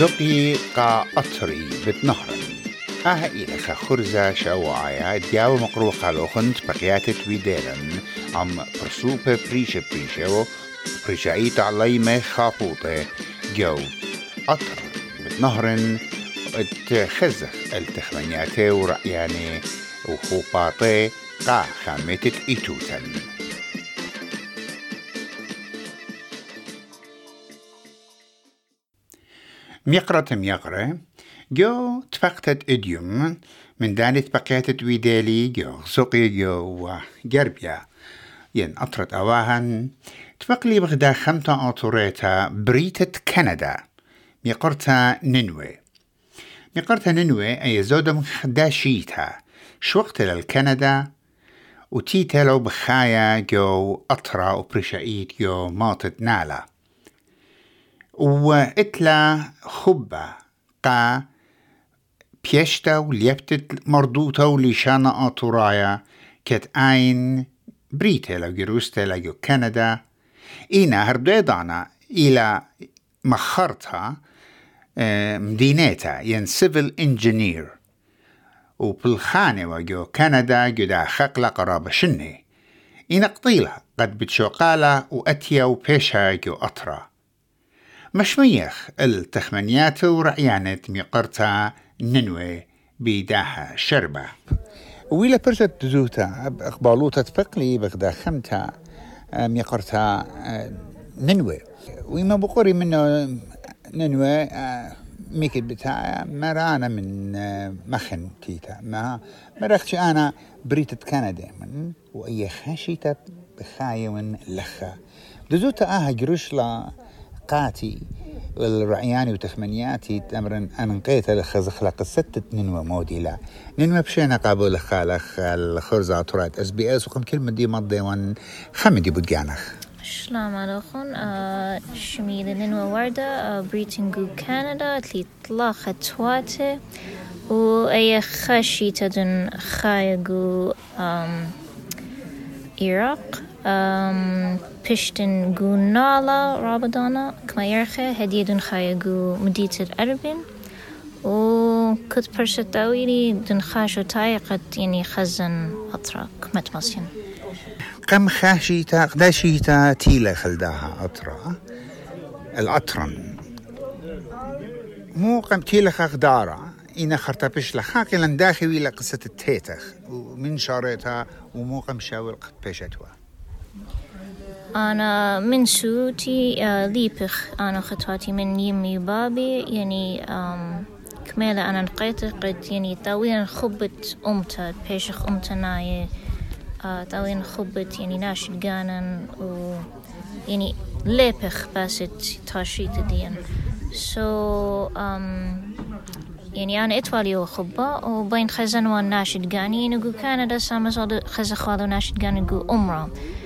زقي قا أطري بتنهرن آه إلى خرزة شواعيا دياو مقروقة لوخنت بقياتة ويديرن عم برسوبة بريشة بريشة بريشايت عليمة خافوطة جو أطر بتنهرن تخزخ التخمنياتي ورأياني وخوباطي قا خامتت إيتوتن ميقرة ميقرة جو تفقتت إديوم. من دانت بقيتت ويدالي. جو سوقي جو جربيا ين أطرت أواهن. تفقلي بغدا خمتا أطوريتا. بريتة كندا. ميقرتا ننوي. ميقرتا ننوي أي زودم خداشيتا شوقت للكندا وتيتا لو بخايا. جو أطرا. وبرشايت جو ماطت نالا. وإتلا خبة قا بيشتا وليبتت مردوتا وليشانا آتورايا كت أين بريتا لو جروستا لو كندا. إينا هرديدانا إلى مخرتها مدينتا ين سيفل إنجينير. وبالخانة وجو كندا جدا خقلة قرابة شني. إنا قطيلة قد بتشوقالة وأتيا وبيشها جو أطرا. مشميخ التخمنيات ورعيانت ميقرتا ننوي بيداها شربة. ويلا برشة تزوتا أقبالوتا تفقلي بغدا خمتا ميقرتا ننوي. ويما بقوري منه ننوي ميكل بتاعي مرانا من مخن تيتا. ما مرختش أنا بريتة كندا من وأي خاشيتا بخاية من لخا. دزوتا آها جروشلا قاتي والرعياني وتخمنياتي تمرن أنقيت لخزخلق ستة ننوى موديلا ننوى بشينا قابل خالخ الخرزة طرات اس بي اس وقم كلمة دي مضي وان خمدي بودجانخ السلام عليكم. آه شميل ننوى وردة آه بريتنجو كندا تلي طلاقة تواتي وأي خاشي تدن خايقو العراق بشتن جو نالا رابدانا كما يرخي هدية خايا جو مدينة الأربن و كنت برشة تاويلي دن خاشو تايقت يعني خزن أطرا كمت مصين قم خاشيتا قداشيتا تيلا خلداها أطرا. الأطرن مو قم تيلا خدارة إنا خرطبش لخاقي لن داخل إلى قصة التيتخ ومن شارتها وموقع شاول قد بيشتوا أنا من سوتي ليبخ أنا خطواتي من يمي بابي يعني كمالة أنا نقيت قد يعني طويلا خبت أمتا بيشخ أمتا ناي طويلا خبت يعني ناشد جانن و يعني ليبخ باست تاشيت ديان. So um, يعني أنا إتوالي وخبة وبين خزن والناشد جاني نقول كندا سامس خزن خالو ناشد جاني نقول أمرا. آه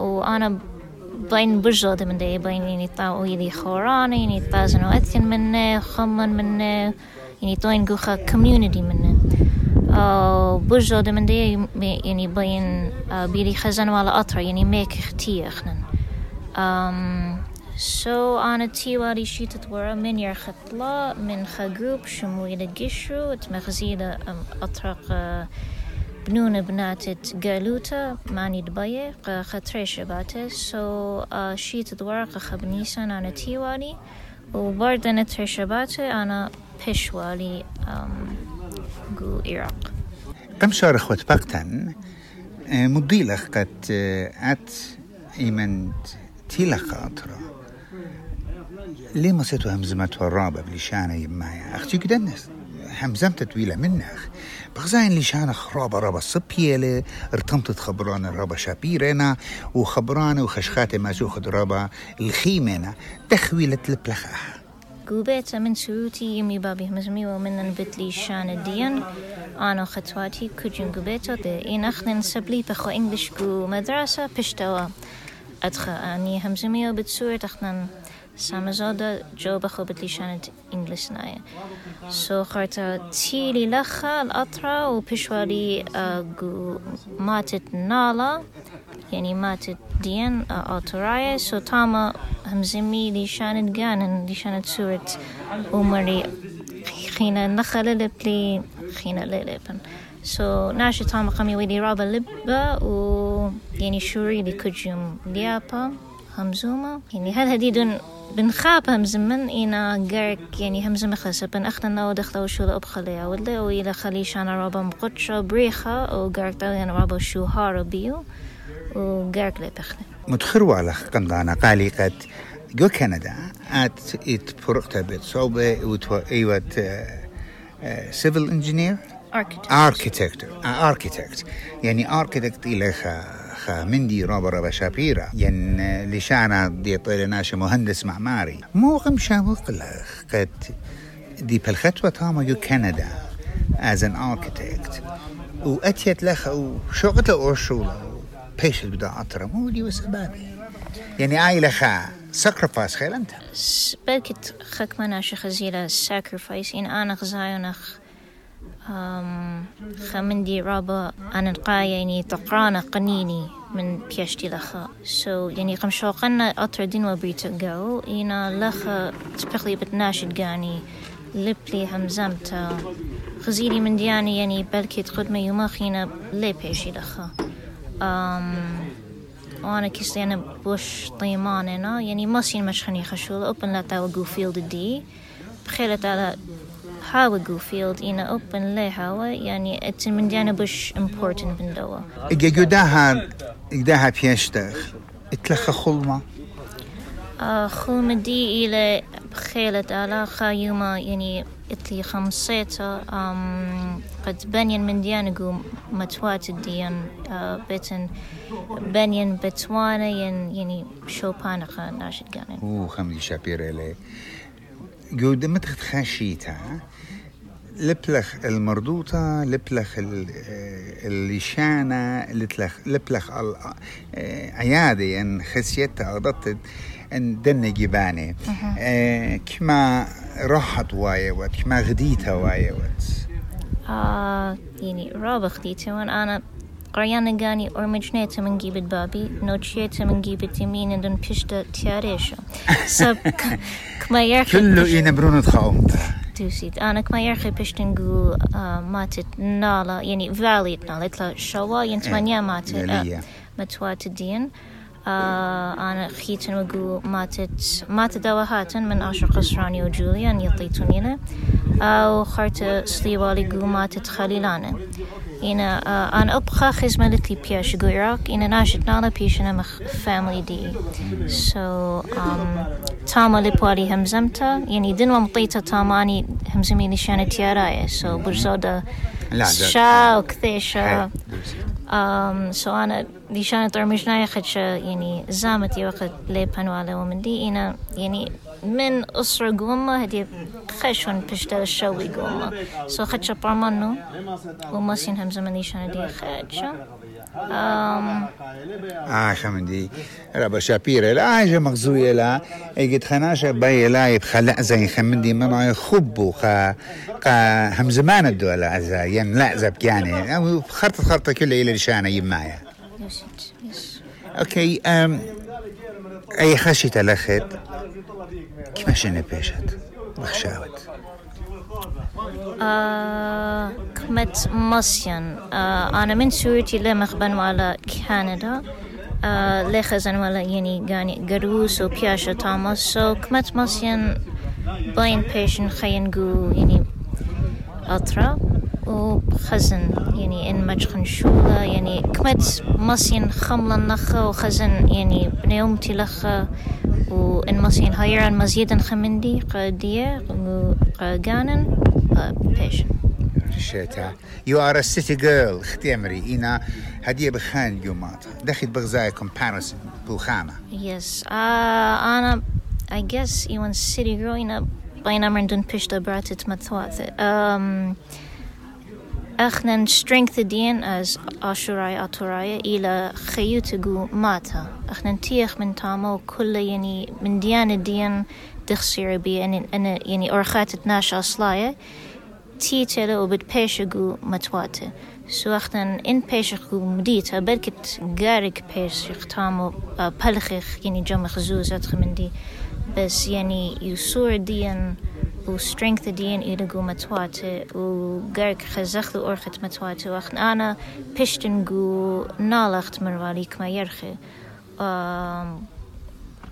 وأنا بين برزودة من دي بين يعني طاو يدي خورانة يعني طازن وأثين منه خمن منه يعني توين جوخا community منه. آه برزودة من دي يعني بين آه بيدي خزن ولا أطرا يعني ميك اختيخنن سو so, أنا تيواري شيتت ورا من يرخطلا من خجروب شمويلة جشرو تمغزيلة أطرق بنونة بناتت قالوتا ماني دباية خطريش باتة سو so, شيتت ورا خبنيسان أنا تيواري وبرد أنا تريش باتة أنا بشوالي جو إيراق. كم شهر أخوة بقتن مضيلة قد أت إيمن تيلخ أطرق ليه ما سيتو همزمت الرابة بلشانة يمايا؟ أختي قدنس. همزمت طويلة منخ بغزاين لشانة خرابة رابا صبيلة ارتمتت خبران الرابا شابيرنا وخبرانة وخشخاتة ما سوخد رابا الخيمنا تخويلة البلخاها قوبيتا من سوتي يمي بابي همزمي ومن نبت لي شان ديان أنا خطواتي كجن قوبيتا دي إن أخنن سبلي بخو إنجلش قو مدرسة بشتوا. أدخل أني همزمي وبتسور تخنن سامزادا جوبا خبت لي شانت إنجلس نايا سو خارتا تيلي لخا الأطرا وبشوالي ماتت نالا يعني ماتت دين أوتورايا سو تاما همزمي دي شانت جانن دي شانت سورة ومري خينا نخل لبلي خينا للبن سو ناشي تاما قمي ويدي رابا لبا و يعني شوري دي كجيم ليابا همزومة يعني هل هديدون بنخاف همزمن إنا جارك يعني همزم خسب بن أخنا نو دخلوا شو لأبخلي ولا وإلى خلي شانا رابا مقطشة بريخة وجارك تاوين رابا شو هارو بيو وجارك لبخلي متخروا على قندانا قالي قد جو كندا ات ات فرقتا بيت صوبة وتو ايوت سيفل انجينير architect. اركيتكت اركيتكت يعني اركيتكت إلى خا خا مندي رابا رابا شابيرا ين لشانا دي طيلناش مهندس معماري. مو غم شاوق لخ قد دي بالخطوة تاما يو كندا as an architect. واتيت لخ وشغلة اورشولا بيش بدا اطرا مو دي وسبابي. يعني آي لخا sacrifice خيل انت بلكت خك مناش sacrifice إن أنا غزايونخ أم خمندي رابا أنا نقايا يعني تقرانا قنيني من بيشتي لخا. So يعني قم شوقنا أطر دين وبريتو جو إنا لخا تبقلي بتناشد جاني لبلي همزمتا. غزيلي من دياني يعني بلكي تقدم يوماخينا لي بيشي لخا. أم وأنا كيستي أنا بوش طيماننا يعني ماسين مشخني خشول. اوبن لا تاو فيلد دي بخيلة على جو فيلد إنا اوبن لي هاو يعني اتس من ديانا بوش important من دوا اجا جداها جداها بيشتخ اتلخ خلمة آه خلم دي إلى بخيلة على خايوما يعني اتلي خمسيتا قد بنين من ديانا جو متوات الديان آه بيتن بنين بتوانا يعني شوبانا ناشد قانن أو خمدي شابير الي جود متخت خاشيتا لبلخ المردوطة لبلخ آه، الليشانة لبلخ لبلخ آه، عيادة ان خسيتها غضت إن دن جباني آه، كما راحت وايوت كما غديتها وايوت. آه يعني رابع خديته وان أنا قريانا قاني أرمجنيتا من جيبت بابي نوتشيتا من جيبت يمين دون بيشتا تياريشا سب كما يرخي كله إينا برونت خاومتا دوسيت أنا كما يرخي بيشتنقو آه ماتت نالا يعني فالي نالا إتلا شوا ينتمانيا ماتت آه ليلية. متوات الدين آه أنا خيتن وقو ماتت ماتت دوهاتن من عشر قصراني وجوليان يطيتونينا أو خارت سليوالي قو ماتت خليلانا إنا آه أنا أبخا خزمة لتلي بياش قو إراك إنا ناشت نالا بيشنا مخ فاميلي دي. So um, تاما لبوالي همزمتا. يعني دنوا مطيتا تاماني همزمي نشانة تيارايا. So برزودا شا. وكثيشا um, so أنا دي شانت أرمجنايا خدشا يعني زامتي وقت لي بانوالا ومن دي. إنا يعني من أسرة قومة هدي خشون بشتل الشوي قومة so خدشا برمانو وماسين همزة من دي شانة دي خدشا um, آه خمدي ربا شابيرة لا حاجة مغزوية لا. اجت خناشة باي لا يبخلع زي خمدي منع خبو خا. قا هم زمان الدولة عزا ين لا زب يعني خرطة خرطة كلها إلى لشانة يمايا. أوكي آم. اي خشيت الاخت كيف شنو بيشت؟ بخشاوت. آه كمت مصيان آه أنا من سورتي لمخبن على كندا. آه لخزن ولا يعني غاني غروس و بياشا تاماس سو كمت مصيان باين بيشن خين جو يعني أطرا وخزن يعني إن مجخن شولا. يعني كمت مصيان خملا نخا وخزن يعني بنيومتي لخا وإن هايران مزيدا خمندي قادية قاقانن بيشن. شيتا يو ار ا سيتي جيرل أختي أمري. أنا هدية بخان يومات دخل بغزاي كومباريسون بوخامه Yes. Uh, أنا I guess even city growing up بينما دون بيشتا براتت مثوات. Um, اخنا strength الدين as أشوراي أتوراي إلى خيوتقو ماتا. اخنا تيخ من تامو كل يعني من ديان الدين تخسير بي أن أنا يعني أرخات تناش أصلايا. تيتل وبت بيشقو متواته سوختن إن بيشقو مديتا بركت غارك بيشق تامو بلخخ يعني جمع خزوز أدخل من بس يعني يسور ديان و strength دين إيرجو متواته و غارك خزخ أورخت متواته وقت أنا بيشتن جو نالخت مرواليك ما يرخي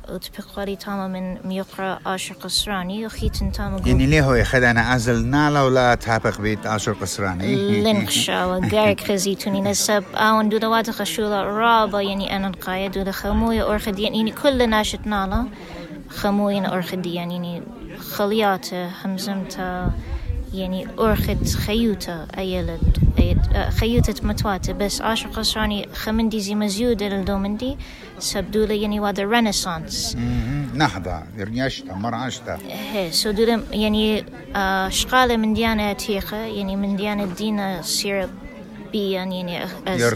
وتبقى تاما من ميقرا عاشر قصراني وخيتن تاما يعني ليه هو يخد أنا أزل نالا ولا تابق بيت عاشر قصراني لنخشا وغارك خزيتوني نسب. آون دودا واتا خشولا رابا يعني أنا نقايا دودا خمويا أورخديان يعني كل ناشت نالا خمويا أورخديان يعني خلياته همزمتا يعني أرخد خيوتة أيلت خيوتة متواتة. بس عاشق قصراني خمندي زي مزيودة للدومندي سبدولة يعني وهذا رينيسانس نهضة يرنيشتا مرعشتا هي سو دولا يعني شقالة من ديانة تيخة يعني من ديانة دينا سير بيا يعني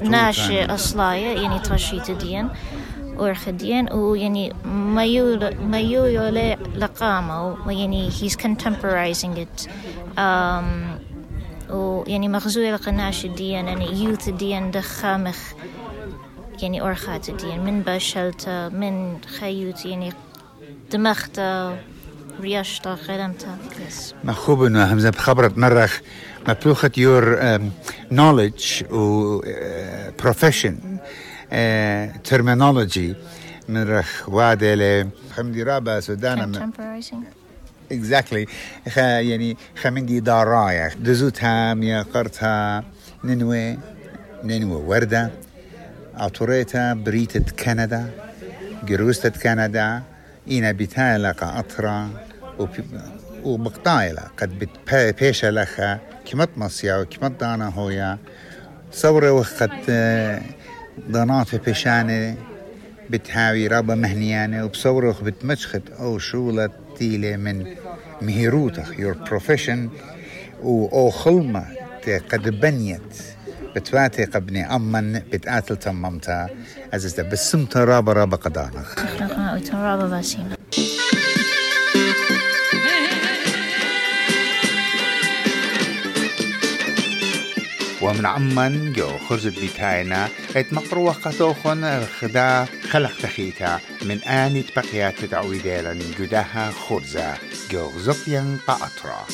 ناشي أصلاية يعني ترشيت ديان أورخديان ويعني ما يو ما يو لقامة يعني he's contemporizing it um, ويعني مغزوية لقناش الديان يعني يوث الديان دخامخ يعني أورخات الديان من باشلتا من خيوت يعني دمختا رياشتا خيرمتا ما خوب انه همزه بخبرت مرخ مبلوخة يور knowledge و profession Terminology من رخ وادلة خمدي رابا سودانا exactly. خ يعني خمندي دارايا دزوتها ميا قرتها ننوي ننوي وردة. أطوريتا بريتة كندا جروستة كندا إنا بتايلا قطرة وبقطايلا قد بتبيشا لخا كمت مصيا وكمت دانا هويا صورة وقت ضنات في بيشانة بتهاوي رابا مهنيانة وبصورخ بتمشخت أو شغلة تيلة من. مهيروتخ يور بروفيشن و أو خلمة قد بنيت بتواتي قبني أمن بتقاتل تممتا أزيزتا بسمتا رابا رابا قدانخ رابا باسينا ومن عمان جو خرزت بيتاينا ات مقروة قطوخن خدا خلق تخيتا من آني بقيات تعويدالا جداها خرزة جو زقيا قاطرة